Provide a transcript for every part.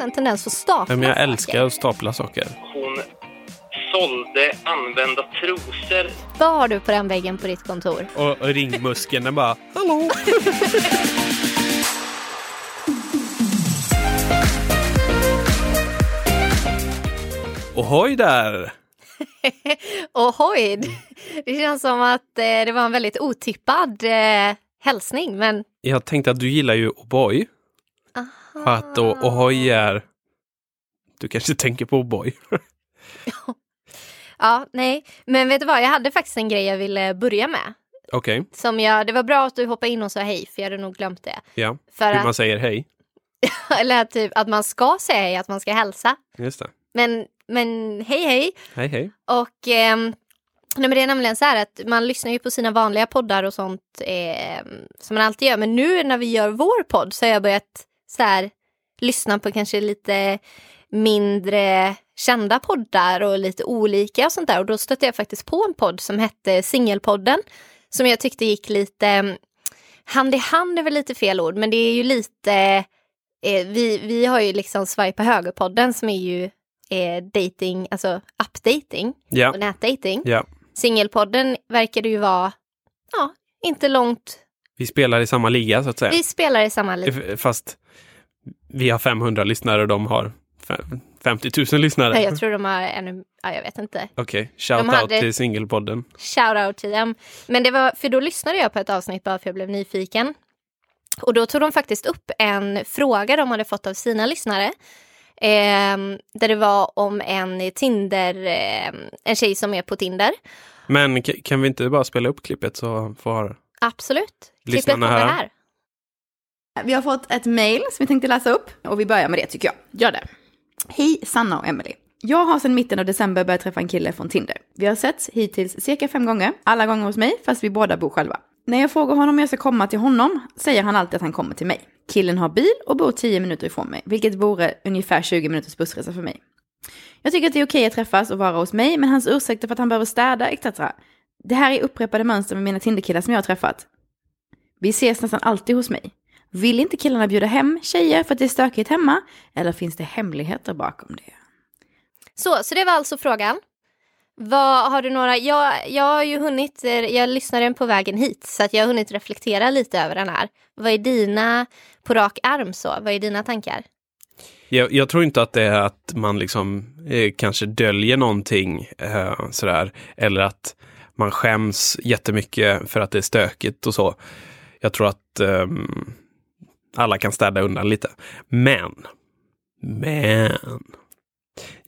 en tendens att stapla men jag saker. älskar att stapla saker. Hon sålde använda trosor. Vad har du på den väggen på ditt kontor? Och, och ringmuskeln bara Hallå! Ohoj där! Ohoj! Det känns som att eh, det var en väldigt otippad eh, hälsning, men Jag tänkte att du gillar ju O'boy. Att o- Ohoj är... Du kanske tänker på O'boy? Ja, nej, men vet du vad, jag hade faktiskt en grej jag ville börja med. Okej, Som jag, det var bra att du hoppade in och sa hej, för jag hade nog glömt det. ja. För Hur att, man säger hej. eller typ att man ska säga hej, att man ska hälsa. Just det. Men, men hej hej. Hej hej. Och ehm, nej, men det är nämligen så här att man lyssnar ju på sina vanliga poddar och sånt eh, som man alltid gör. Men nu när vi gör vår podd så har jag börjat så här, lyssna på kanske lite mindre kända poddar och lite olika och sånt där. Och då stötte jag faktiskt på en podd som hette Singelpodden. Som jag tyckte gick lite mm, hand i hand är väl lite fel ord, men det är ju lite eh, vi, vi har ju liksom Swipa höger-podden som är ju eh, dating, alltså appdating Ja, och nätdating. ja. Singelpodden verkar det ju vara, ja, inte långt. Vi spelar i samma liga så att säga. Vi spelar i samma liv. F- Fast vi har 500 lyssnare och de har fe- 50 000 lyssnare. Nej, jag tror de har ännu, ja, jag vet inte. Okej, shout De out till singelpodden. Shout out till dem. Men det var, för då lyssnade jag på ett avsnitt bara för jag blev nyfiken. Och då tog de faktiskt upp en fråga de hade fått av sina lyssnare. ehm, där det var om en Tinder, ehm, en tjej som är på Tinder. Men kan vi inte bara spela upp klippet så får Absolut. Klippet Lyssnarna kommer höra. här. Vi har fått ett mail som vi tänkte läsa upp och vi börjar med det tycker jag. Gör det. Hej Sanna och Emily. Jag har sedan mitten av december börjat träffa en kille från Tinder. Vi har setts hittills cirka fem gånger, alla gånger hos mig fast vi båda bor själva. När jag frågar honom om jag ska komma till honom säger han alltid att han kommer till mig. Killen har bil och bor 10 minuter ifrån mig, vilket vore ungefär 20 minuters bussresa för mig. Jag tycker att det är okej att träffas och vara hos mig, men hans ursäkter för att han behöver städa etc. Det här är upprepade mönster med mina Tinderkillar som jag har träffat. Vi ses nästan alltid hos mig. Vill inte killarna bjuda hem tjejer för att det är stökigt hemma? Eller finns det hemligheter bakom det? Så, så det var alltså frågan. Vad har du några, jag, jag har ju hunnit, eh, jag lyssnade den på vägen hit så att jag har hunnit reflektera lite över den här. Vad är dina, på rak arm så, vad är dina tankar? Jag, jag tror inte att det är att man liksom eh, kanske döljer någonting eh, sådär. Eller att man skäms jättemycket för att det är stökigt och så. Jag tror att ehm, alla kan städa undan lite. Men, men.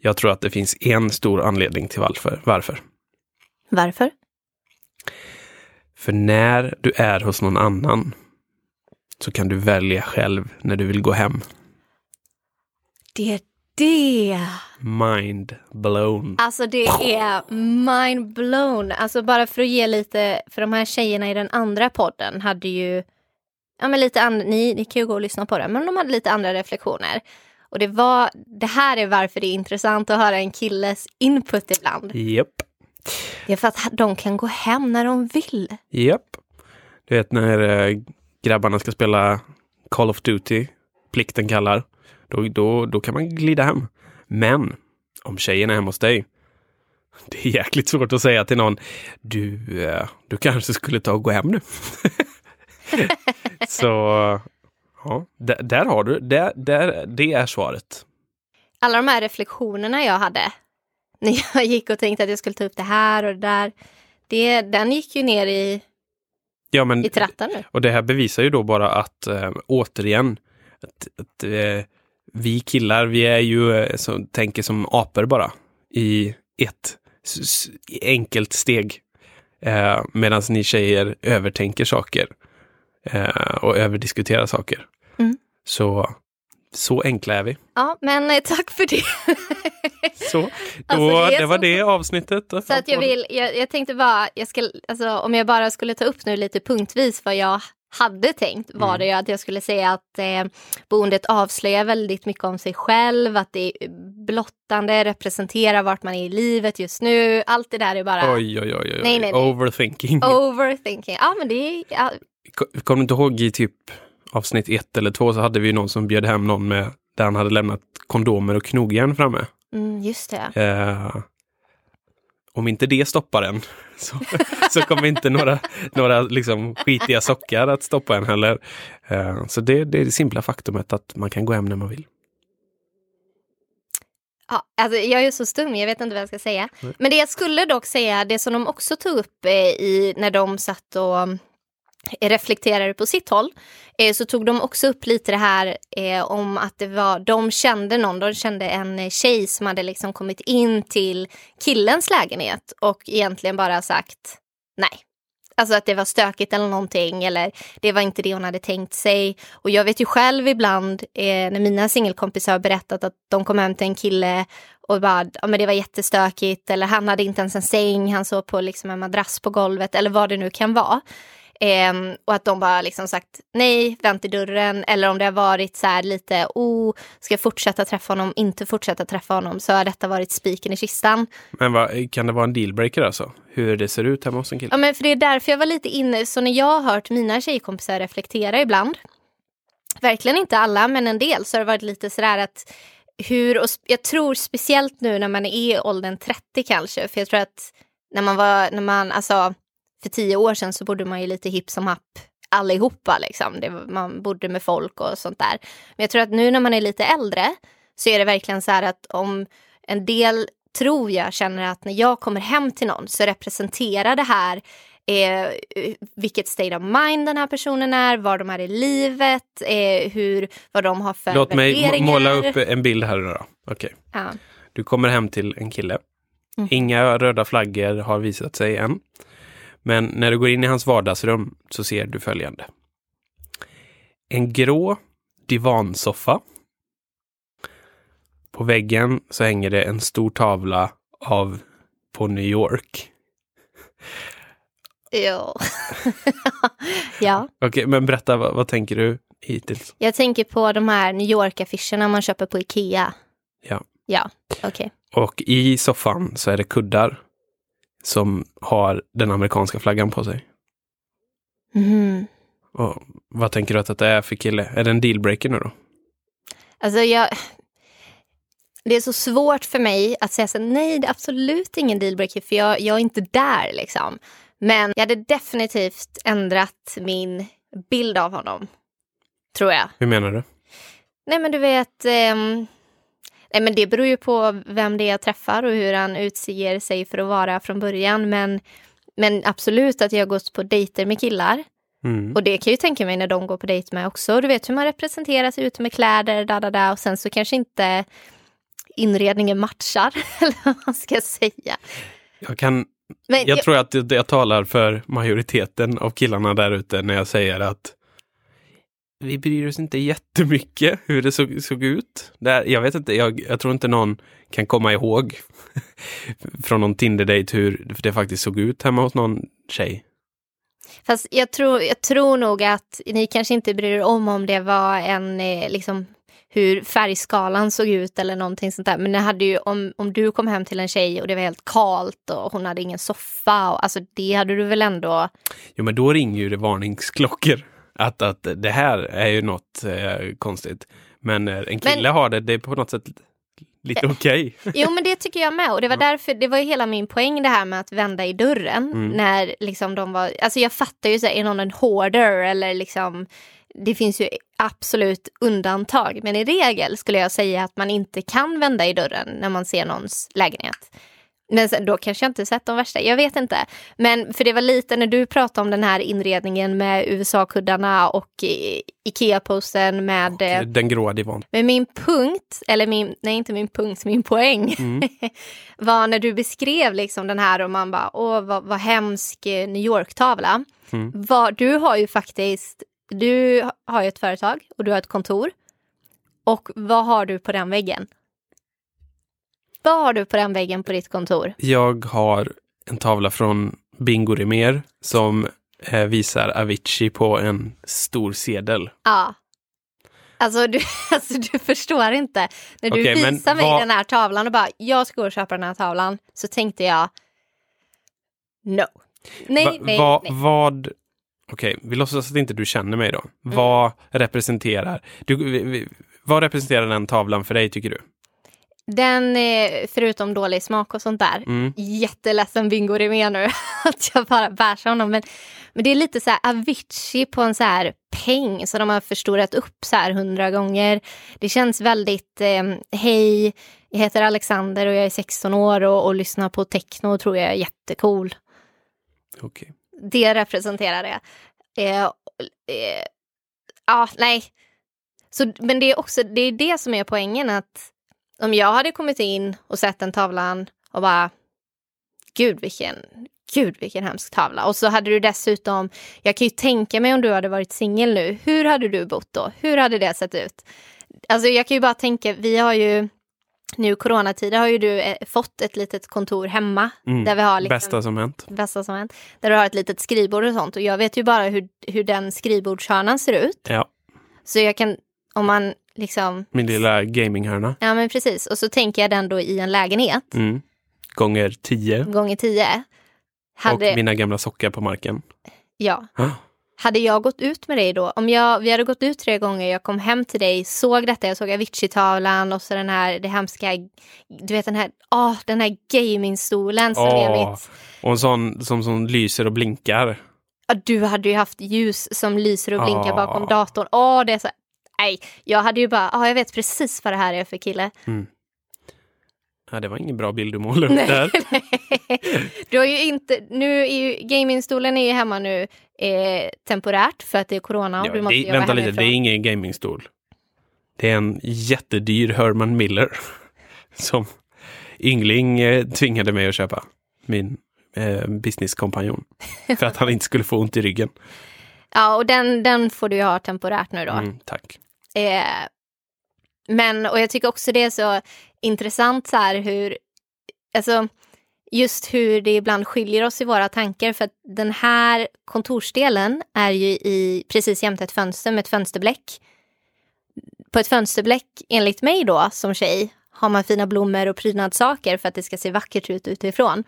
Jag tror att det finns en stor anledning till varför. varför. Varför? För när du är hos någon annan så kan du välja själv när du vill gå hem. Det är det. Mind blown. Alltså det är mind blown. Alltså bara för att ge lite, för de här tjejerna i den andra podden hade ju, ja men lite andra, ni, ni kan ju gå och lyssna på det, men de hade lite andra reflektioner. Och det var, det här är varför det är intressant att höra en killes input ibland. Japp. Det är för att de kan gå hem när de vill. Japp. Du vet när eh, grabbarna ska spela Call of Duty, plikten kallar, då, då, då kan man glida hem. Men om tjejen är hemma hos dig, det är jäkligt svårt att säga till någon, du, eh, du kanske skulle ta och gå hem nu. Så, ja, där, där har du, där, där, det är svaret. Alla de här reflektionerna jag hade när jag gick och tänkte att jag skulle ta upp det här och det där. Det, den gick ju ner i, Ja, men, i trattan nu. Och det här bevisar ju då bara att, äh, återigen, att, att äh, vi killar, vi är ju, äh, som, tänker som apor bara i ett enkelt steg. Äh, Medan ni tjejer övertänker saker äh, och överdiskuterar saker. Mm. Så, så enkla är vi. Ja, men eh, tack för det. Så, då, Alltså, det det var så- det avsnittet. Så att jag vill, jag, jag tänkte bara, jag ska, alltså, om jag bara skulle ta upp nu lite punktvis vad jag hade tänkt var Mm. det ju att jag skulle säga att eh, boendet avslöjar väldigt mycket om sig själv, att det är blottande, representerar vart man är i livet just nu. Allt det där är bara Oj, oj, oj, oj. Nej, nej, nej. overthinking. overthinking. Ja, men det är, ja, Kommer du inte ihåg i typ avsnitt ett eller två så hade vi någon som bjöd hem någon med där han hade lämnat kondomer och knogjärn framme. Mm, just det. Eh, om inte det stoppar en så, så kommer inte några, några liksom skitiga sockar att stoppa en heller. Eh, så det, det är det simpla faktumet att man kan gå hem när man vill. Ja, alltså jag är så stum, jag vet inte vad jag ska säga. Nej. Men det jag skulle dock säga, det som de också tog upp eh, i, när de satt och reflekterade på sitt håll, eh, så tog de också upp lite det här eh, om att det var, de kände någon, de kände en tjej som hade liksom kommit in till killens lägenhet och egentligen bara sagt nej. Alltså att det var stökigt eller någonting eller det var inte det hon hade tänkt sig. Och jag vet ju själv ibland eh, när mina singelkompisar har berättat att de kom hem till en kille och bara, ja men det var jättestökigt eller han hade inte ens en säng, han sov på liksom en madrass på golvet eller vad det nu kan vara. Ehm, och att de bara liksom sagt nej, vänt i dörren eller om det har varit så här lite, oh, ska jag fortsätta träffa honom, inte fortsätta träffa honom, så har detta varit spiken i kistan. Men vad, kan det vara en dealbreaker alltså? Hur det ser ut hemma hos en kille? Ja, men för det är därför jag var lite inne, så när jag har hört mina tjejkompisar reflektera ibland, verkligen inte alla, men en del, så har det varit lite sådär att hur, och jag tror speciellt nu när man är i åldern 30 kanske, för jag tror att när man var, när man, alltså för tio år sedan så bodde man ju lite hipp som happ allihopa liksom. Det, man bodde med folk och sånt där. Men jag tror att nu när man är lite äldre så är det verkligen så här att om en del tror jag känner att när jag kommer hem till någon så representerar det här eh, vilket state of mind den här personen är, var de är i livet, eh, hur, vad de har för Låt mig måla upp en bild här nu då. Okej. Ja. Du kommer hem till en kille. Mm. Inga röda flaggor har visat sig än. Men när du går in i hans vardagsrum så ser du följande. En grå divansoffa. På väggen så hänger det en stor tavla av på New York. Jo. ja, Okej, men berätta, vad, vad tänker du hittills? jag tänker på de här New York-affischerna man köper på Ikea. Ja. Ja, okej. Och i soffan så är det kuddar som har den amerikanska flaggan på sig. Mhm. Och vad tänker du att det är för kille? Är det en dealbreaker nu då? Alltså jag... Det är så svårt för mig att säga så nej det är absolut ingen dealbreaker för jag, jag är inte där liksom. Men jag hade definitivt ändrat min bild av honom. Tror jag. Hur menar du? Nej men du vet, ehm, nej men det beror ju på vem det är jag träffar och hur han utser sig för att vara från början. Men, men absolut att jag har gått på dejter med killar. Mm. Och det kan jag ju tänka mig när de går på dejt med också. Du vet hur man representerar sig ute med kläder, da, da, da, och sen så kanske inte inredningen matchar, eller vad man ska säga. Jag, kan, Men jag tror att jag, jag talar för majoriteten av killarna där ute när jag säger att vi bryr oss inte jättemycket hur det såg, såg ut. Där, jag vet inte, jag, jag tror inte någon kan komma ihåg från någon Tinder-date hur det faktiskt såg ut hemma hos någon tjej. Fast jag tror, jag tror nog att ni kanske inte bryr er om om det var en, eh, liksom, hur färgskalan såg ut eller någonting sånt där. Men det hade ju, om, om du kom hem till en tjej och det var helt kalt och hon hade ingen soffa, och, alltså det hade du väl ändå... Jo, men då ringer ju det varningsklockor. Att, att det här är ju något eh, konstigt. Men när en kille Men- har det, det är på något sätt lite okej. Jo men det tycker jag med och det var därför, det var ju hela min poäng det här med att vända i dörren Mm. när liksom de var, alltså jag fattar ju så här, är någon en hoarder eller liksom det finns ju absolut undantag men i regel skulle jag säga att man inte kan vända i dörren när man ser någons lägenhet. Men sen, då kanske jag inte sett de värsta, jag vet inte. Men för det var lite när du pratade om den här inredningen med USA-kuddarna och eh, Ikea-posten med eh, Den gråa divan. men min punkt, eller min, nej inte min punkt, min poäng Mm. var när du beskrev liksom den här och man bara, åh vad, vad hemsk eh, New York-tavla. Mm. Vad- Du har ju faktiskt, du har ju ett företag och du har ett kontor. Och vad har du på den väggen? Vad har du på den väggen på ditt kontor? Jag har en tavla från Bingo Rimér som eh, visar Avicii på en stor sedel. Ja. Alltså du, alltså du förstår inte. När du men visar mig vad- den här tavlan och bara, jag ska gå och köpa den här tavlan. Så tänkte jag, no. Nej, Va, nej, va, nej. Vad... Okej, vi låtsas att inte du känner mig då. Mm. Vad representerar... Du, Vad representerar den tavlan för dig tycker du? Den, eh, förutom dålig smak och sånt där, Mm. jätteledsen Bingo med nu att jag bara bärsar honom. Men, men det är lite så här Avicii på en så här peng som de har förstorat upp så här hundra gånger. Det känns väldigt, eh, hej, jag heter Alexander och jag är 16 år och, och lyssnar på techno och tror jag är jättecool. Okej. Det representerar det. Eh, eh, ja, nej. Så, men det är också det, är det som är poängen att om jag hade kommit in och sett den tavlan och bara gud vilken, gud vilken hemsk tavla. Och så hade du dessutom, jag kan ju tänka mig om du hade varit singel nu, hur hade du bott då? Hur hade det sett ut? Alltså jag kan ju bara tänka, vi har ju nu coronatider har ju du eh, fått ett litet kontor hemma. Mm. Där vi har liksom, Bästa som hänt. bästa som hänt. Där du har ett litet skrivbord och sånt. Och jag vet ju bara hur, hur den skrivbordshörnan ser ut. Ja, Så jag kan, om man liksom, min lilla gaminghörna. ja men precis. Och så tänker jag den då i en lägenhet. Mm. Gånger tio. Gånger tio. Hade, Och mina gamla sockar på marken. ja, Ah. hade jag gått ut med dig då? Om jag, vi hade gått ut tre gånger, jag kom hem till dig, såg detta, jag såg Avicii-tavlan och så den här, det hemska, du vet den här, åh, den här gamingstolen som är Åh, mitt Och en sån som, som lyser och blinkar. Du hade ju haft ljus som lyser och blinkar Ah. bakom datorn. Åh, det är så... Nej, jag hade ju bara, ja, jag vet precis vad det här är för kille. Ja, det var ingen bra bild du målade upp där. Du har ju inte, nu är ju, gamingstolen är ju hemma nu eh, temporärt för att det är corona och Ja, du måste det, jobba vänta lite, hemifrån. det är ingen gamingstol. Det är en jättedyr Herman Miller. Som Yngling eh, tvingade mig att köpa. Min eh, businesskompanjon. För att han inte skulle få ont i ryggen. Ja, och den, den får du ju ha temporärt nu då. Mm, tack. Eh, men, och jag tycker också det är så intressant så här hur, alltså just hur det ibland skiljer oss i våra tankar för att den här kontorsdelen är ju i precis jämte ett fönster med ett fönsterbläck. På ett fönsterbläck, enligt mig då som tjej, har man fina blommor och prydnadssaker för att det ska se vackert ut utifrån.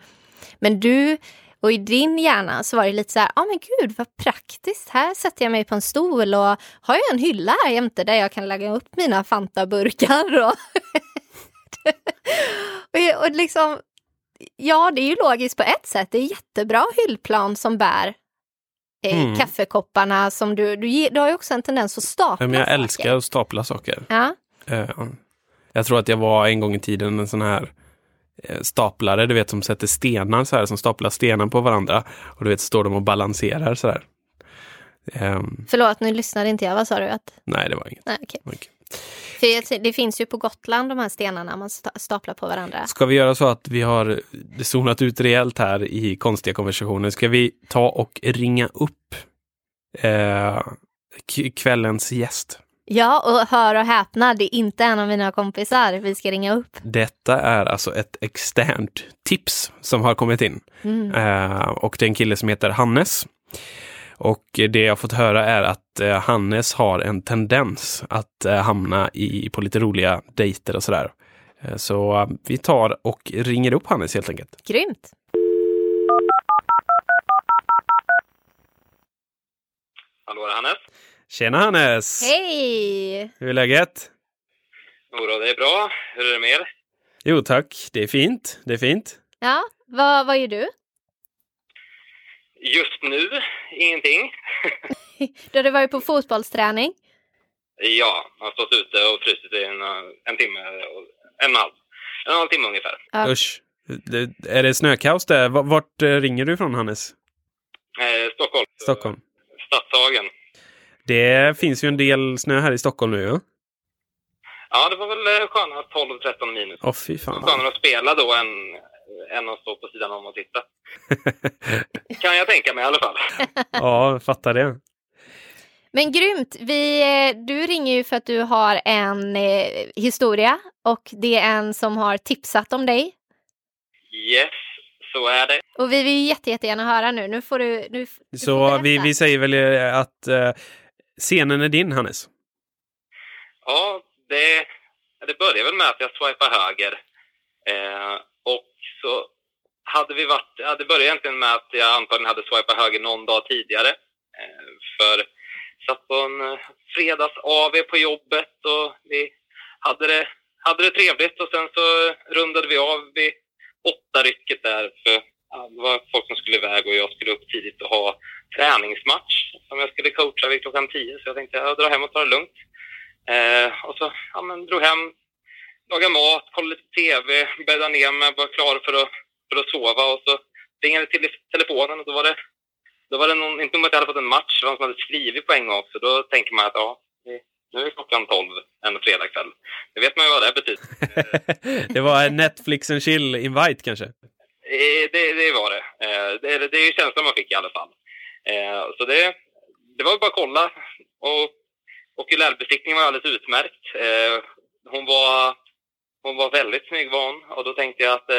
Men du och i din hjärna så var det lite så här, ja ah, men gud vad praktiskt, här sätter jag mig på en stol och har jag en hylla här jämte där jag kan lägga upp mina Fanta-burkar. Och, och, och liksom, ja det är ju logiskt på ett sätt, det är jättebra hyllplan som bär eh, Mm. kaffekopparna som du, du, du har ju också en tendens att stapla men jag saker. älskar att stapla saker. Ja, Eh, jag tror att jag var en gång i tiden en sån här staplare, du vet som sätter stenar så här, som staplar stenar på varandra. Och du vet, står de och balanserar så här. Ehm, förlåt nu lyssnade inte jag, vad sa du? Att, nej, det var inget. nej, okej. Okej. För det finns ju på Gotland de här stenarna man sta- staplar på varandra. Ska vi göra så att vi har zonat ut rejält här i konstiga konversationer? Ska vi ta och ringa upp eh, kvällens gäst? Ja, och hör och häpna, det är inte en av mina kompisar vi ska ringa upp. Detta är alltså ett externt tips som har kommit in. Mm. Eh, och det är en kille som heter Hannes. Och det jag fått höra är att eh, Hannes har en tendens att eh, hamna i, på lite roliga dejter och sådär. Eh, så eh, vi tar och ringer upp Hannes helt enkelt. Grymt! Hallå, är det Hannes? Tjena Hannes! Hej! Hur är läget? Jodå, det är bra. Hur är det med er? Jo tack, det är fint. Det är fint. Ja, vad, vad gör du? Just nu, ingenting. Du hade varit på fotbollsträning. Ja, jag har stått ute och frusit i en, en timme, och en halv. En halv timme ungefär. Ja. Usch. Det, är det snökaos där? Vart eh, ringer du ifrån Hannes? Eh, Stockholm. Stockholm. Stadshagen. Det finns ju en del snö här i Stockholm nu. Ja? Ja, det var väl eh, sköna 12-13 minus. Åh fy fan. Skönare att spela då än, än att stå på sidan om och titta. Kan jag tänka mig i alla fall. ja, fattar det. Men grymt! Vi, eh, du ringer ju för att du har en eh, historia och det är en som har tipsat om dig. Yes, så är det. Och vi vill ju jätte, jättegärna höra nu. Nu får du... Nu, du får Så berätta. vi, vi säger väl eh, att eh, scenen är din Hannes. Ja, det, det började väl med att jag swipade höger. Eh, och så hade vi varit, ja, det började egentligen med att jag antagligen hade swipat höger någon dag tidigare. Eh, för satt på en eh, fredags-AV på jobbet och vi hade det, hade det trevligt och sen så rundade vi av vid åtta rycket där för det var folk som skulle iväg och jag skulle upp tidigt och ha träningsmatch som jag skulle coacha vid klockan tio så jag tänkte jag drar hem och tar det lugnt. Eh, och så ja, men, drog hem, lagade mat, kollade lite TV, bäddade ner mig, var klar för att, för att sova och så ringade till telefonen och då var det, då var det någon, inte nog att jag hade fått en match, det var någon som hade skrivit på en gång också. Då tänker man att ja, nu är klockan tolv en fredagkväll. Det vet man ju vad det betyder. det var en Netflix and chill invite kanske? Eh, det, det var det. Eh, det. Det är ju känslan man fick i alla fall. Eh, så det, det var bara att kolla. Och okulärbesiktningen var alldeles utmärkt. Hon var, hon var väldigt snygg var hon. Och då tänkte jag att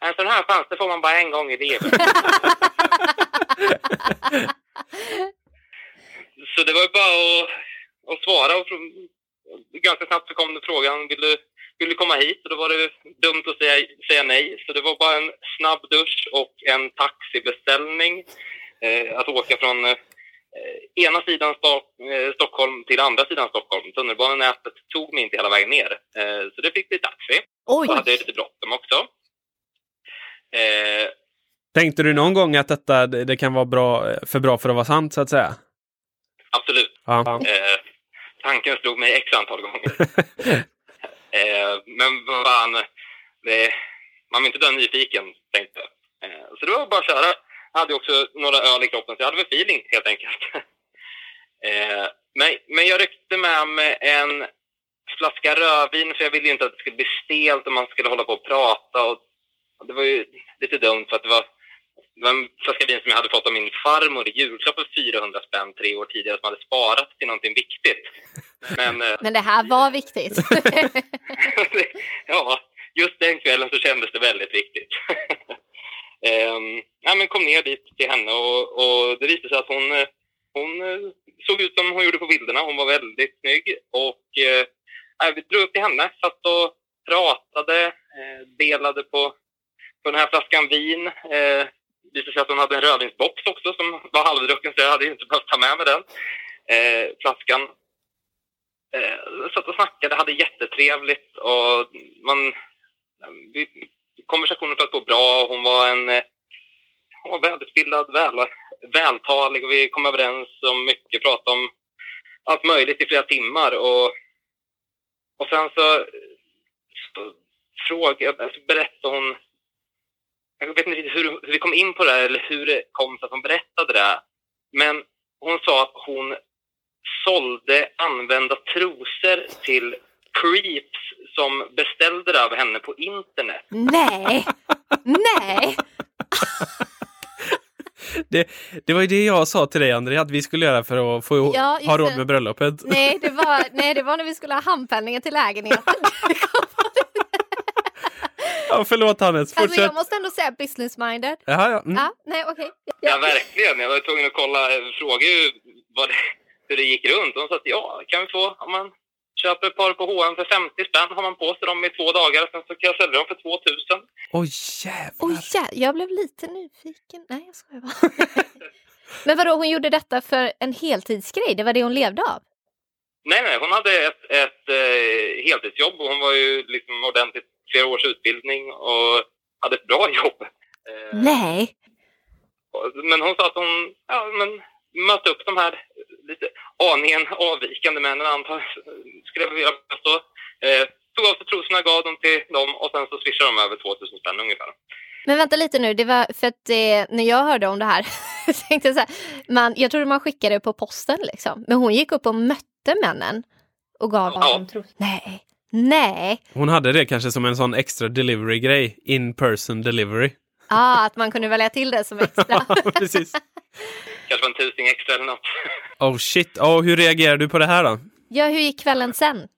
en sån här chans det får man bara en gång i livet. så det var bara att, att svara. Och ganska snabbt så kom det frågan, vill du, du komma hit? Och då var det dumt att säga, säga nej. Så det var bara en snabb dusch och en taxibeställning. Eh, att åka från eh, ena sidan eh, Stockholm till andra sidan Stockholm. Tunnelbanenätet tog mig inte hela vägen ner. Eh, så det fick bli taxi. Oj. Så hade jag lite bråttom också. Eh, Tänkte du någon gång att detta det kan vara bra, för bra för att vara sant, så att säga? Absolut. Ja. Eh, tanken slog mig x antal gånger. eh, men fan, det, man vill inte dö nyfiken, tänkte jag. Eh, så det var bara att köra. Jag hade också några öl i kroppen, så jag hade väl feeling helt enkelt. eh, men, men jag ryckte med mig en flaska rödvin, för jag ville ju inte att det skulle bli stelt och man skulle hålla på och prata. Och det var ju lite dumt för att det var en flaska vin som jag hade fått av min farmor i julklapp för 400 spänn tre år tidigare som hade sparat till någonting viktigt. Men, eh, men det här var viktigt. ja, just den kvällen så kändes det väldigt viktigt. um, ja, men kom ner dit till henne och, och det visade sig att hon, eh, hon eh, såg ut som hon gjorde på bilderna. Hon var väldigt snygg och eh, vi drog upp till henne, satt och pratade, eh, delade på på den här flaskan vin. Eh, visade sig att hon hade en rödvinsbox också som var halvdrucken så jag hade inte behövt ta med mig den eh, flaskan. Eh, satt och snackade, hade jättetrevligt och man, vi, konversationen flöt på bra. Hon var en eh, hon var välutbildad, väl, vältalig och vi kom överens om mycket, pratade om allt möjligt i flera timmar. Och, och sen så, så frågade, alltså berättade hon jag vet inte riktigt hur, hur vi kom in på det här, eller hur det kom sig att hon berättade det. Men hon sa att hon sålde använda trosor till creeps som beställde det av henne på internet. Nej! Nej! Det, det var ju det jag sa till dig André, att vi skulle göra för att få ja, ha råd med bröllopet. Nej det, var, nej, det var när vi skulle ha handpenningen till lägenheten. Ja, förlåt Hannes, fortsätt. Alltså, jag måste ändå säga business-minded. Jaha, ja. Mm. ja. Nej, okej. Okay. Ja. ja. verkligen. Jag var tvungen att kolla, fråga vad det, hur det gick runt. De sa att ja, kan vi få, om man köper ett par på H&M för 50 spänn har man på sig dem i två dagar, sen så kan jag sälja dem för 2000. Oj jävlar! Oj jävlar, jag blev lite nyfiken. Nej, jag skojar bara. Men vadå, hon gjorde detta för en heltidsgrej? Det var det hon levde av? Nej, nej, hon hade ett, ett eh, heltidsjobb och hon var ju liksom ordentligt flera års utbildning och hade ett bra jobb. Eh, nej! Men hon sa att hon ja, men, mötte upp de här lite aningen avvikande männen, antar skulle jag vilja påstå. Eh, tog av sig trosorna, gav dem till dem och sen så swishade de över 2000 spänn ungefär. Men vänta lite nu, det var för att eh, när jag hörde om det här, tänkte jag så här, man, jag trodde man skickade på posten liksom. Men hon gick upp och mötte männen och gav ja. dem trosor. Nej. Nej. Hon hade det kanske som en sån extra delivery-grej, in person delivery. Ja, ah, att man kunde välja till det som extra. precis. Kanske en tusing extra eller något. Oh shit, oh, hur reagerar du på det här då? Ja, hur gick kvällen sen?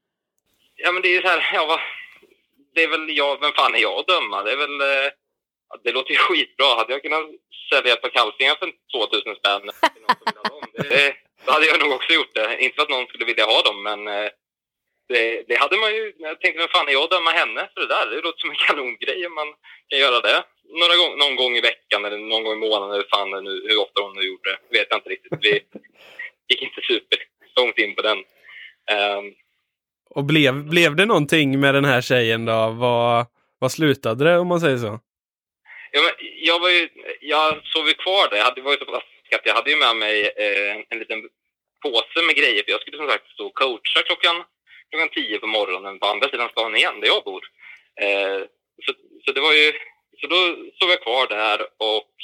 Ja, men det är ju så här, ja, va, det är väl jag, vem fan är jag att döma? Det är väl, eh, det låter ju skitbra. Hade jag kunnat sälja ett par kalsingar för 2000 spänn till någon som vill ha dem, det, då hade jag nog också gjort det. Inte för att någon skulle vilja ha dem, men eh, det, det, hade man ju... Jag tänkte, vem fan är jag att döma henne för det där? Det låter som en kanongrej om man kan göra det. Några gång, någon gång i veckan eller någon gång i månaden eller fan nu, hur ofta hon nu gjort det. vet jag inte riktigt. Vi, gick inte super långt in på den. Um, och blev, blev det någonting med den här tjejen då? Vad, vad slutade det om man säger så? Ja, men jag, var ju, jag sov ju kvar där. Jag hade, var ju så att jag hade ju med mig eh, en liten påse med grejer. För jag skulle som sagt stå och coacha klockan, klockan tio på morgonen på andra sidan stan igen, där jag bor. Eh, så, så det var ju, så då sov jag kvar där och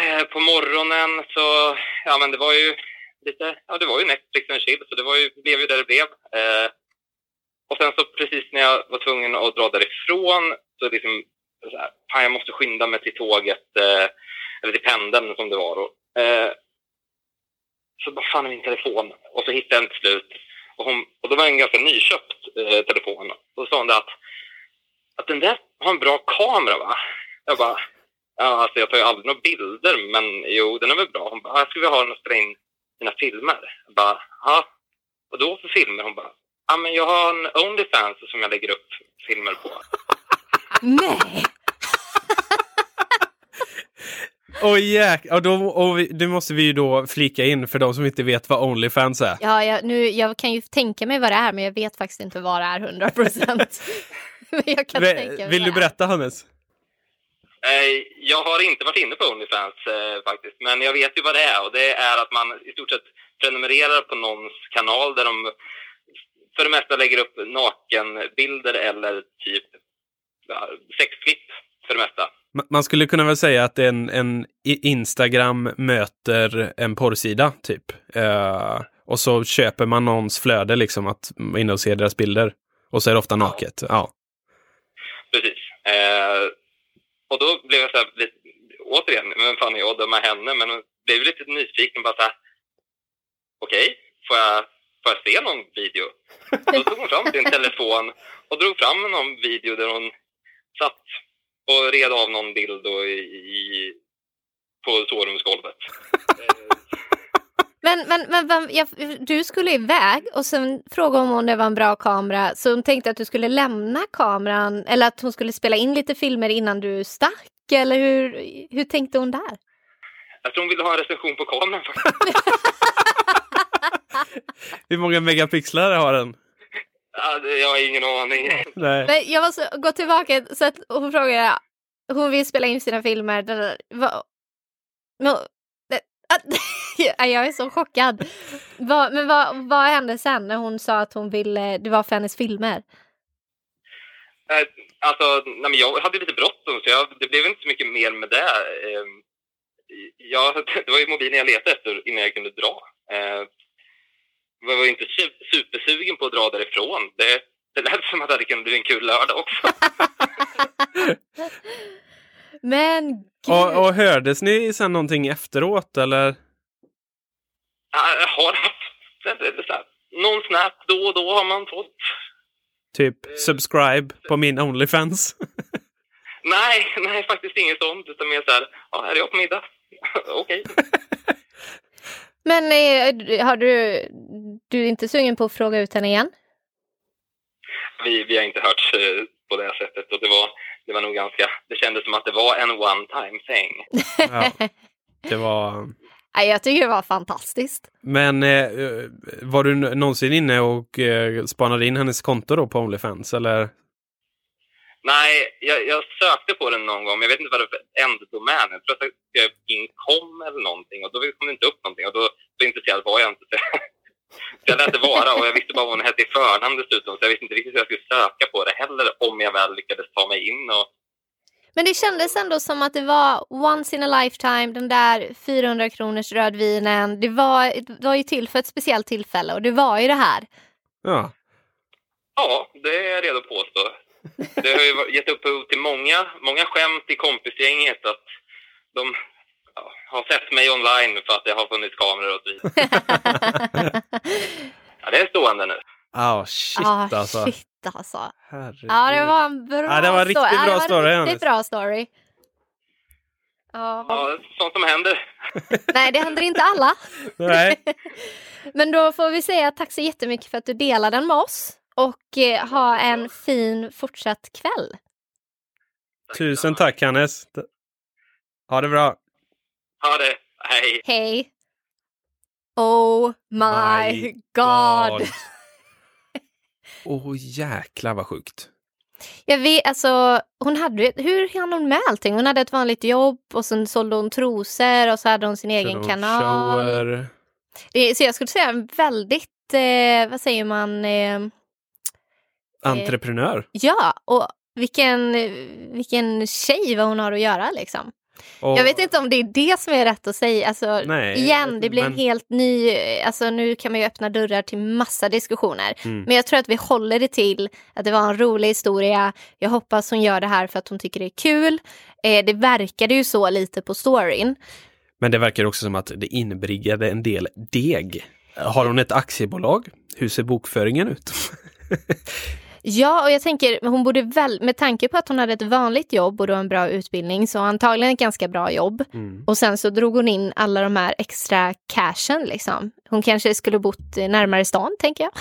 eh, på morgonen så, ja men det var ju lite, ja det var ju Netflix och chill, så det var ju, blev ju där det blev. Eh, och sen så precis när jag var tvungen att dra därifrån så liksom, så här, fan jag måste skynda mig till tåget, eh, eller till pendeln som det var då. Eh, så bara fan är min telefon? Och så hittade jag den till slut. Och, hon, och då var det en ganska nyköpt eh, telefon. Då sa hon det att, att den där har en bra kamera va? Jag bara, ja alltså jag tar ju aldrig några bilder men jo den är väl bra. Hon bara, jag skulle vilja ha den och spela in mina filmer. Jag bara, ja, och då för filmer? Hon bara, ja men jag har en Onlyfans som jag lägger upp filmer på. Nej! Oj, oh, jäk. och, då, och vi, det måste vi ju då flika in för de som inte vet vad Onlyfans är. Ja, jag, nu, jag kan ju tänka mig vad det är, men jag vet faktiskt inte vad det är 100 procent. Vill du berätta, Hannes? Jag har inte varit inne på Onlyfans eh, faktiskt, men jag vet ju vad det är och det är att man i stort sett prenumererar på någons kanal där de för det mesta lägger upp nakenbilder eller typ ja, sexklipp för det mesta. Man skulle kunna väl säga att en, en Instagram möter en porrsida, typ. Uh, och så köper man någons flöde, liksom, att in och se deras bilder. Och så är det ofta naket. Ja. ja. Precis. Uh, och då blev jag så här, lite, återigen, men fan är jag att döma henne? Men blev lite nyfiken, bara så här, okej, okay, får, jag, får jag se någon video? Då tog hon fram sin telefon och drog fram någon video där hon satt och red av någon bild då i, i, på sovrumsgolvet. Men, men, men, men jag, du skulle iväg och sen frågade hon om det var en bra kamera. Så hon tänkte att du skulle lämna kameran eller att hon skulle spela in lite filmer innan du stack. Eller hur, hur tänkte hon där? Jag tror hon ville ha en recension på kameran. hur många megapixlar har den? Jag har ingen aning. Nej. Men jag måste gå tillbaka så att hon frågar, hon vill spela in sina filmer. Vad, no, jag är så chockad. Men vad, vad hände sen när hon sa att hon ville, det var för hennes filmer? Eh, alltså, nej, men jag hade lite bråttom så jag, det blev inte så mycket mer med det. Ehm, jag, det var ju mobilen jag letade efter innan jag kunde dra. Eh, jag var inte supersugen på att dra därifrån. Det, det lät som att det hade kunnat bli en kul lördag också. Men gud. Och, och hördes ni sen någonting efteråt eller? Jag har haft någon snap då och då har man fått. Typ subscribe på min Onlyfans? nej, nej faktiskt inget sånt. Utan mer så här, ja, här är jag på middag. Okej. Men eh, har du, du är inte sugen på att fråga ut henne igen? Vi, vi har inte hört eh, på det sättet och det var, det var nog ganska, det kändes som att det var en one time thing. ja, det var... Nej, jag tycker det var fantastiskt. Men eh, var du någonsin inne och eh, spanade in hennes konto då på Onlyfans eller? Nej, jag, jag, sökte på den någon gång, men jag vet inte vad det var för änddomän. Jag tror att jag skrev incom eller någonting och då kom det inte upp någonting och då, så intresserad var jag inte. Så jag lät det vara och jag visste bara vad hon hette i förnamn dessutom så jag visste inte riktigt hur jag skulle söka på det heller om jag väl lyckades ta mig in. Och... Men det kändes ändå som att det var once in a lifetime, den där 400 kronors rödvinen. Det var, det var ju till för ett speciellt tillfälle och det var ju det här. Ja. Ja, det är jag redo att påstå. Det har ju gett upphov till många, många skämt i kompisgänget att de ja, har sett mig online för att det har funnits kameror och så vidare. ja, det är stående nu. Oh, shit ah, alltså. Shit alltså. Herregud. Ja, det var en bra ja, det var riktigt story. bra story. Ja, det var riktigt bra story. Ja. ja, sånt som händer. Nej, det händer inte alla. Nej. Men då får vi säga tack så jättemycket för att du delade den med oss och eh, ha en fin fortsatt kväll. Tusen tack Hannes. Ha det bra. Ha det. Hej. Hej. Oh my god. Åh oh, jäklar vad sjukt. Jag vet, alltså, hon hade, hur hann hon med allting? Hon hade ett vanligt jobb och sen sålde hon trosor och så hade hon sin egen hon kanal. shower. Det, så jag skulle säga en väldigt, eh, vad säger man, eh, Entreprenör. ja, och vilken, vilken tjej vad hon har att göra liksom. Och, Jag vet inte om det är det som är rätt att säga. Alltså, Nej, igen, det blir en men- helt ny... Alltså, nu kan man ju öppna dörrar till massa diskussioner. Mm. Men jag tror att vi håller det till att det var en rolig historia. Jag hoppas hon gör det här för att hon tycker det är kul. Eh, det verkade ju så lite på storyn. Men det verkar också som att det inbringade en del deg. Har hon ett aktiebolag? Hur ser bokföringen ut? Ja, och jag tänker, hon borde väl, med tanke på att hon hade ett vanligt jobb och då en bra utbildning, så antagligen ett ganska bra jobb. Mm. Och sen så drog hon in alla de här extra cashen liksom. Hon kanske skulle bott närmare stan, tänker jag.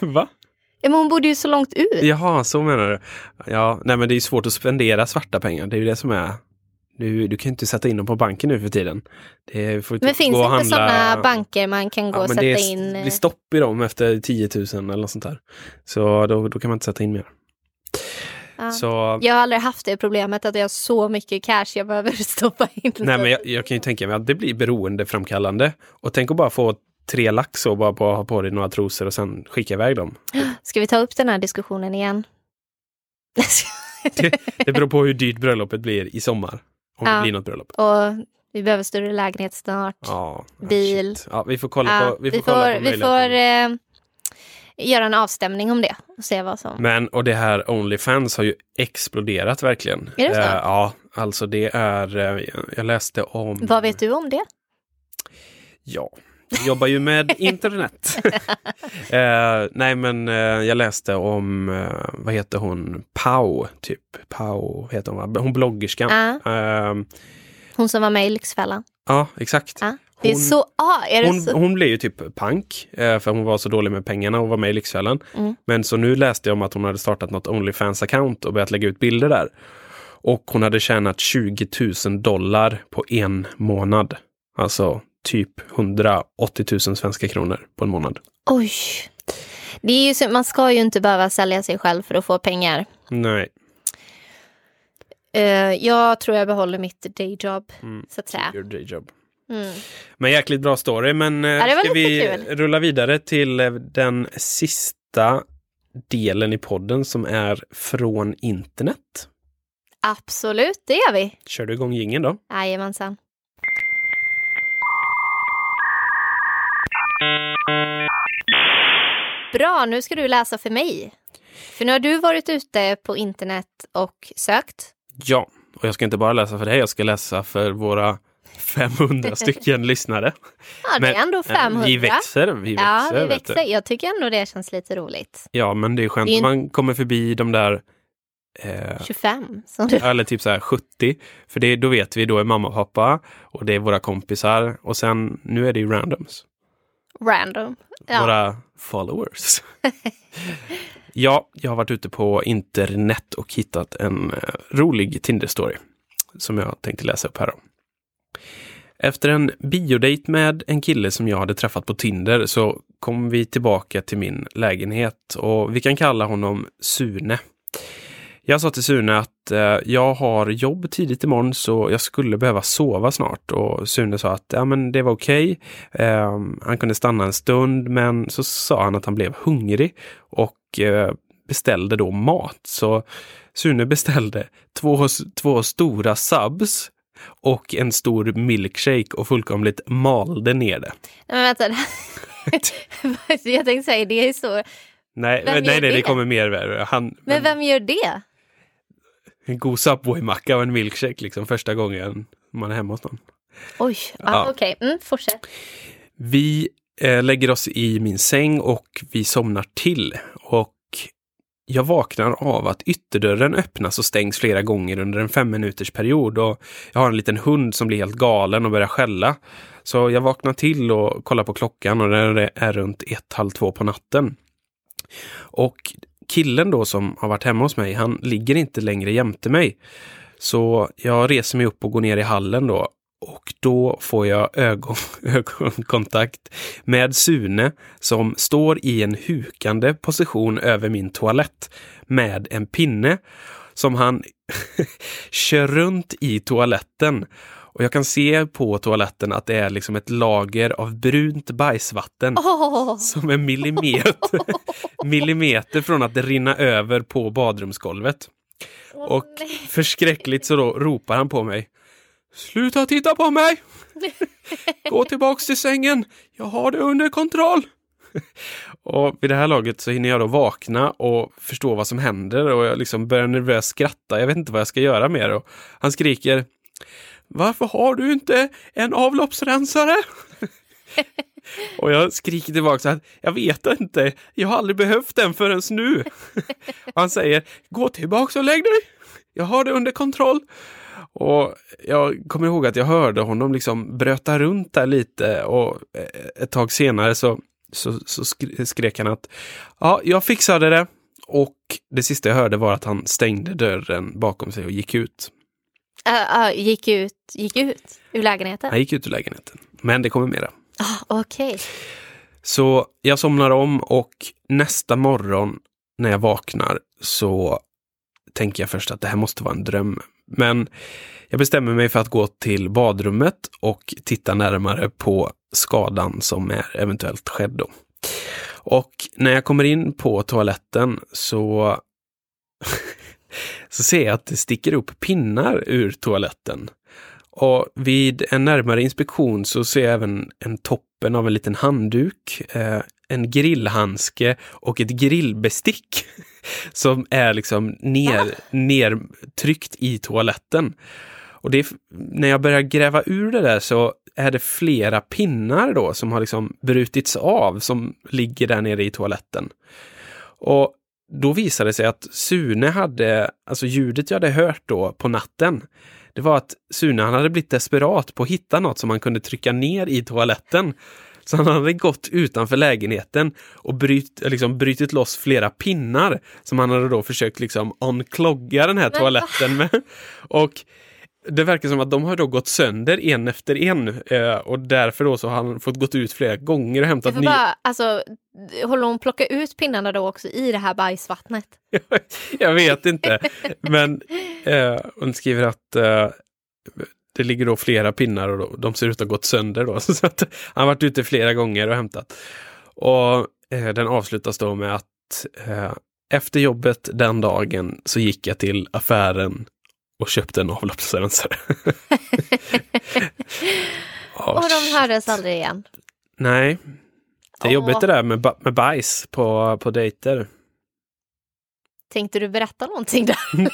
Va? Ja, men hon bodde ju så långt ut. Jaha, så menar du. Ja, nej men det är ju svårt att spendera svarta pengar. Det är ju det som är... Du, du kan inte sätta in dem på banken nu för tiden. Det får Men finns gå det inte handla- sådana banker man kan gå Ja, och sätta det in? det eh, blir stopp i dem efter 10 000 eller något sånt där. Så då, då kan man inte sätta in mer. ja. Så, Jag har aldrig haft det problemet att jag har så mycket cash jag behöver stoppa in. nej men jag, jag kan ju tänka mig att det blir beroendeframkallande. Och tänk att bara få tre lax och bara på, ha på dig några trosor och sen skicka iväg dem. Ska vi ta upp den här diskussionen igen? Det, det beror på hur dyrt bröllopet blir i sommar. Om Ja. det blir något bröllop. och vi behöver större lägenhet snart. Ja, Bil. shit. Ja, vi får kolla Ja, på, vi vi får kolla får, på vi får eh, göra en avstämning om det och se vad som... Men och det här Onlyfans har ju exploderat verkligen. Är det så? Eh, ja, alltså det är, eh, jag läste om... Vad vet du om det? Ja, jobbar ju med internet. eh, nej men eh, jag läste om, eh, vad heter hon, Pau, typ. Pau heter hon va? Hon bloggerskan. Eh, hon som var med i Lyxfällan. ja, exakt. Är Hon- så... Ah, Hon, så? hon blev ju typ pank eh, för hon var så dålig med pengarna och var med i Lyxfällan. Mm. Men så nu läste jag om att hon hade startat något Onlyfans-account och börjat lägga ut bilder där. Och hon hade tjänat 20 000 dollar på en månad. Alltså typ 180 000 svenska kronor på en månad. Oj. Det är ju så, man ska ju inte behöva sälja sig själv för att få pengar. Nej. Eh, jag tror jag behåller mitt dayjob, Mm. så att säga. Your day job. Mm. Men jäkligt bra story. Men Ja, var ska vi kul. rulla vidare till eh, den sista delen i podden som är från internet. Absolut, det gör vi. Kör du igång jingeln då? Jajamensan. Bra, nu ska du läsa för mig. För nu har du varit ute på internet och sökt. Ja, och jag ska inte bara läsa för dig, jag ska läsa för våra 500 stycken lyssnare. Ja, det är ändå 500. Vi växer, vi växer. Ja, vi växer. Jag tycker ändå det känns lite roligt. Ja, men det är skönt Det man kommer förbi de där eh, 25. Som du... eller typ så här 70. För det, då vet vi, då är mamma och pappa och det är våra kompisar och sen, nu är det ju randoms. Random. Ja. Våra followers. ja, jag har varit ute på internet och hittat en eh, rolig Tinder-story som jag tänkte läsa upp här. Då. Efter en biodate med en kille som jag hade träffat på Tinder så kom vi tillbaka till min lägenhet och vi kan kalla honom Sune. Jag sa till Sune att eh, jag har jobb tidigt imorgon så jag skulle behöva sova snart och Sune sa att ja, men det var okej. Eh, han kunde stanna en stund men så sa han att han blev hungrig och eh, beställde då mat. Så Sune beställde två, två stora subs och en stor milkshake och fullkomligt malde ner det. Men vänta. jag tänkte säga, det är så. Nej, Vem nej, nej, det det? kommer mer. Han, Men vem gör det? En god Subway-macka och en milkshake liksom första gången man är hemma hos någon. Oj, ja, Ja. okej. Mm, fortsätt. Vi eh, lägger oss i min säng och vi somnar till. Och jag vaknar av att ytterdörren öppnas och stängs flera gånger under en fem minuters period. Och jag har en liten hund som blir helt galen och börjar skälla. Så jag vaknar till och kollar på klockan och den är runt ett, halv två på natten. Och killen då som har varit hemma hos mig, han ligger inte längre jämte mig. Så jag reser mig upp och går ner i hallen då och då får jag ögon, ögonkontakt med Sune som står i en hukande position över min toalett med en pinne som han kör runt i toaletten. Och jag kan se på toaletten att det är liksom ett lager av brunt bajsvatten Åh, som är millimeter, millimeter från att rinna över på badrumsgolvet. Och nej. förskräckligt så då ropar han på mig. Sluta titta på mig! Gå tillbaks till sängen! Jag har det under kontroll! Och vid det här laget så hinner jag då vakna och förstå vad som händer och jag liksom börjar nervöst skratta. Jag vet inte vad jag ska göra det. Och han skriker Varför har du inte en avloppsrensare? och jag skriker tillbaka så att jag vet inte, jag har aldrig behövt den förrän nu. och han säger Gå tillbaks och lägg dig! Jag har det under kontroll. Och jag kommer ihåg att jag hörde honom liksom bröta runt där lite och eh, ett tag senare så, så, så skre- skrek han att ja, jag fixade det. Och det sista jag hörde var att han stängde dörren bakom sig och gick ut. Äh, äh, gick, ut, gick ut ur lägenheten? Han gick ut ur lägenheten. Men det kommer mera. Ah, Okej. Så jag somnar om och nästa morgon när jag vaknar så tänker jag först att det här måste vara en dröm. Men jag bestämmer mig för att gå till badrummet och titta närmare på skadan som är eventuellt skedd. Då. Och när jag kommer in på toaletten så, så ser jag att det sticker upp pinnar ur toaletten. Och vid en närmare inspektion så ser jag även en toppen av en liten handduk, eh, en grillhandske och ett grillbestick som är liksom ner, nertryckt i toaletten. Och det är, när jag börjar gräva ur det där så är det flera pinnar då som har liksom brutits av som ligger där nere i toaletten. Och då visade det sig att Sune hade, alltså ljudet jag hade hört då på natten, det var att Sune han hade blivit desperat på att hitta något som han kunde trycka ner i toaletten. Så han hade gått utanför lägenheten och bryt, liksom brytit loss flera pinnar som han hade då försökt liksom unclogga den här toaletten med. Och det verkar som att de har då gått sönder en efter en eh, och därför då så har han fått gått ut flera gånger och hämtat nya. bara, alltså, håller hon plocka ut pinnarna då också i det här bajsvattnet? Jag vet inte. Men eh, hon skriver att eh, det ligger då flera pinnar och då, de ser ut att ha gått sönder. Då, så att han har varit ute flera gånger och hämtat. Och eh, den avslutas då med att eh, efter jobbet den dagen så gick jag till affären och köpte en avloppsrensare. Ja, Och de hördes aldrig igen. Nej, det är Åh. jobbigt det där med, med bajs på, på dejter. Tänkte du berätta någonting där?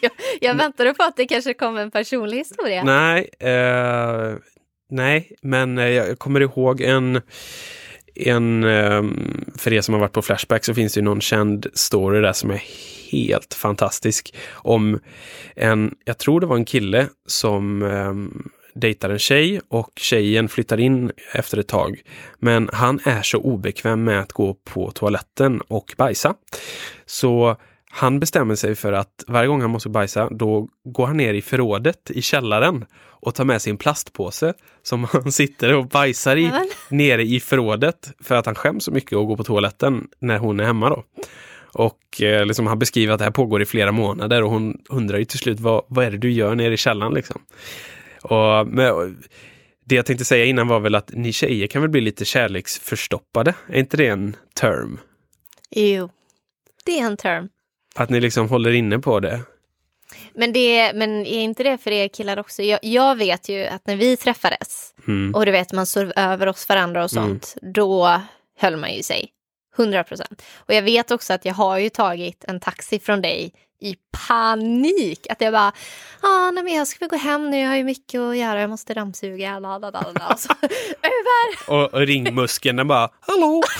jag, jag väntade på att det kanske kom en personlig historia. Nej, eh, nej, men eh, jag kommer ihåg en, en eh, för er som har varit på Flashback så finns det ju någon känd story där som är helt fantastisk. Om en, jag tror det var en kille som eh, dejtar en tjej och tjejen flyttar in efter ett tag. Men han är så obekväm med att gå på toaletten och bajsa. Så han bestämmer sig för att varje gång han måste bajsa, då går han ner i förrådet i källaren och tar med sin plastpåse som han sitter och bajsar i nere i förrådet för att han skäms så mycket att gå på toaletten när hon är hemma då. Och eh, liksom, han beskriver att det här pågår i flera månader och hon undrar ju till slut vad, vad är det du gör nere i källaren liksom. Och, men, det jag tänkte säga innan var väl att ni tjejer kan väl bli lite kärleksförstoppade? Är inte det en term? Jo, det är en term. Att ni liksom håller inne på det? Men, det, men är inte det för er killar också? Jag, jag vet ju att när vi träffades Mm. och du vet man sov över oss varandra och sånt, då höll man ju sig. 100 procent. Och jag vet också att jag har ju tagit en taxi från dig i panik. Att jag bara, ah, nej men jag ska väl gå hem nu, jag har ju mycket att göra, jag måste dammsuga, la la la la. Och så över! Och, och ringmuskeln den bara Hallå!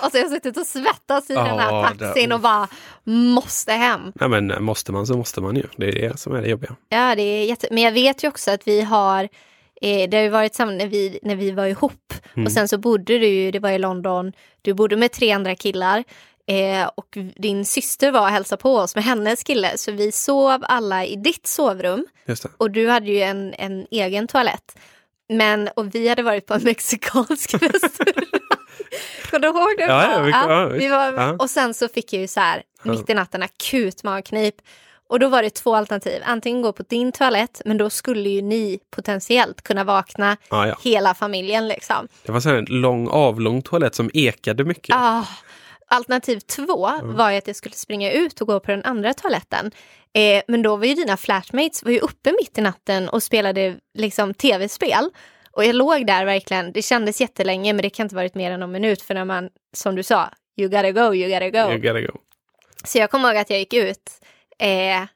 Och så har jag suttit och svettats i den Ja, här taxin och bara måste hem. Nej men måste man så måste man ju. Det är det som är det jobbiga. Ja, det är jätte... Men jag vet ju också att vi har, eh, det har ju varit samma när vi, när vi var ihop. Mm. Och sen så bodde du ju, det var i London, du bodde med tre andra killar. Eh, och din syster var och hälsade på oss med hennes kille. Så vi sov alla i ditt sovrum. Och du hade ju en, en egen toalett. Men, och vi hade varit på en mexikansk restaurang. Kommer du ihåg det? Ja, ja, vi- ja, vi var. Och sen så fick jag ju så här, mitt i natten, akut magknip. Och då var det två alternativ. Antingen gå på din toalett, men då skulle ju ni potentiellt kunna vakna Ja, ja. hela familjen liksom. Det var så en lång avlång toalett som ekade mycket. Ah, alternativ två var ju att jag skulle springa ut och gå på den andra toaletten. Eh, men då var ju dina flatmates var ju uppe mitt i natten och spelade liksom tv-spel. Och jag låg där verkligen, det kändes jättelänge men det kan inte varit mer än någon minut för när man, som du sa, you gotta go, you gotta go. You gotta go. Så jag kommer ihåg att jag gick ut. Eh,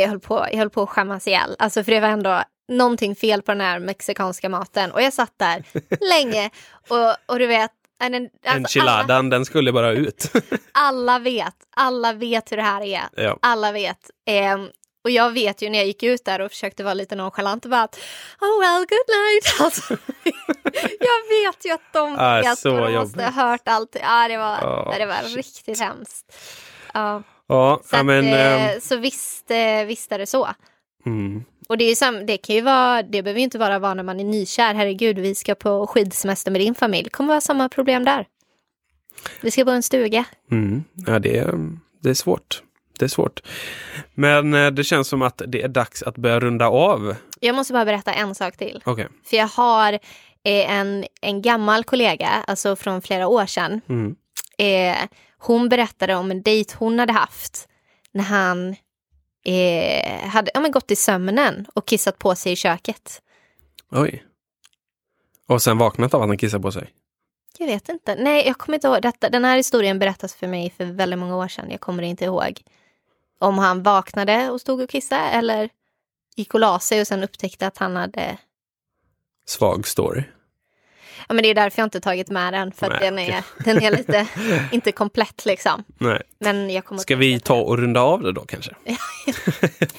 jag, höll på, jag höll på att skämmas ihjäl. Alltså för det var ändå någonting fel på den här mexikanska maten. Och jag satt där länge. Och, och du vet. alltså, alla, Enchiladan, den skulle bara ut. alla vet. Alla vet hur det här är. ja. Alla vet. Ehm, och jag vet ju när jag gick ut där och försökte vara lite nonchalant och bara Oh well, good night. Alltså, jag vet ju att de Ah, vet så och de måste ha hört allt. Ja, det var, Ah, det var shit. riktigt hemskt. Ja. Ja, Så, ja, men... att, ehm, eh, så visst, eh, visst är det så. mm. Och det, är sam- det kan ju vara, det behöver ju inte bara vara när man är nykär. Herregud, vi ska på skidsemester med din familj. Det kommer vara samma problem där. Vi ska bo i en stuga. Mm. Ja, det är, det är svårt. Det är svårt. Men eh, det känns som att det är dags att börja runda av. Jag måste bara berätta en sak till. Okej. För jag har eh, en, en gammal kollega, alltså från flera år sedan. Mm. Eh, hon berättade om en dejt hon hade haft när han eh, hade ja, men gått i sömnen och kissat på sig i köket. Oj. Och sen vaknat av att han kissar på sig. Jag vet inte. Nej, jag kommer inte ihåg. Detta, den här historien berättas för mig för väldigt många år sedan. Jag kommer inte ihåg. Om han vaknade och stod och kissade eller gick och la sig och sen upptäckte att han hade... Svag story. Ja, men det är därför jag inte tagit med den. För att Nej, den är, den är lite inte komplett liksom. Nej. Men jag kommer Ska vi ta och runda av det då kanske?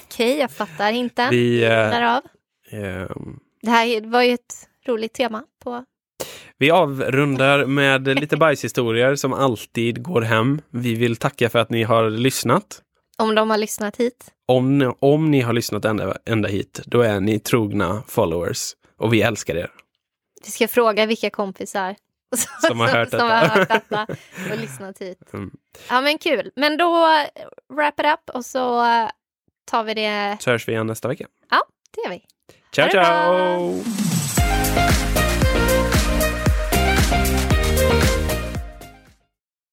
Okej, jag fattar inte. Vi, eh, Därav. ehm, Det här var ju ett roligt tema på... vi avrundar med lite bajshistorier som alltid går hem. Vi vill tacka för att ni har lyssnat. Om de har lyssnat hit. Om, ni- om ni har lyssnat ända, ända hit, då är ni trogna followers. Och vi älskar er. Vi ska fråga vilka kompisar Som har hört som detta. har hört detta och lyssnat hit. Mm. Ja men kul. Men då eh, wrap it up och så eh, tar vi det. Så hörs vi igen nästa vecka. Ja, det gör vi. Ciao, ciao!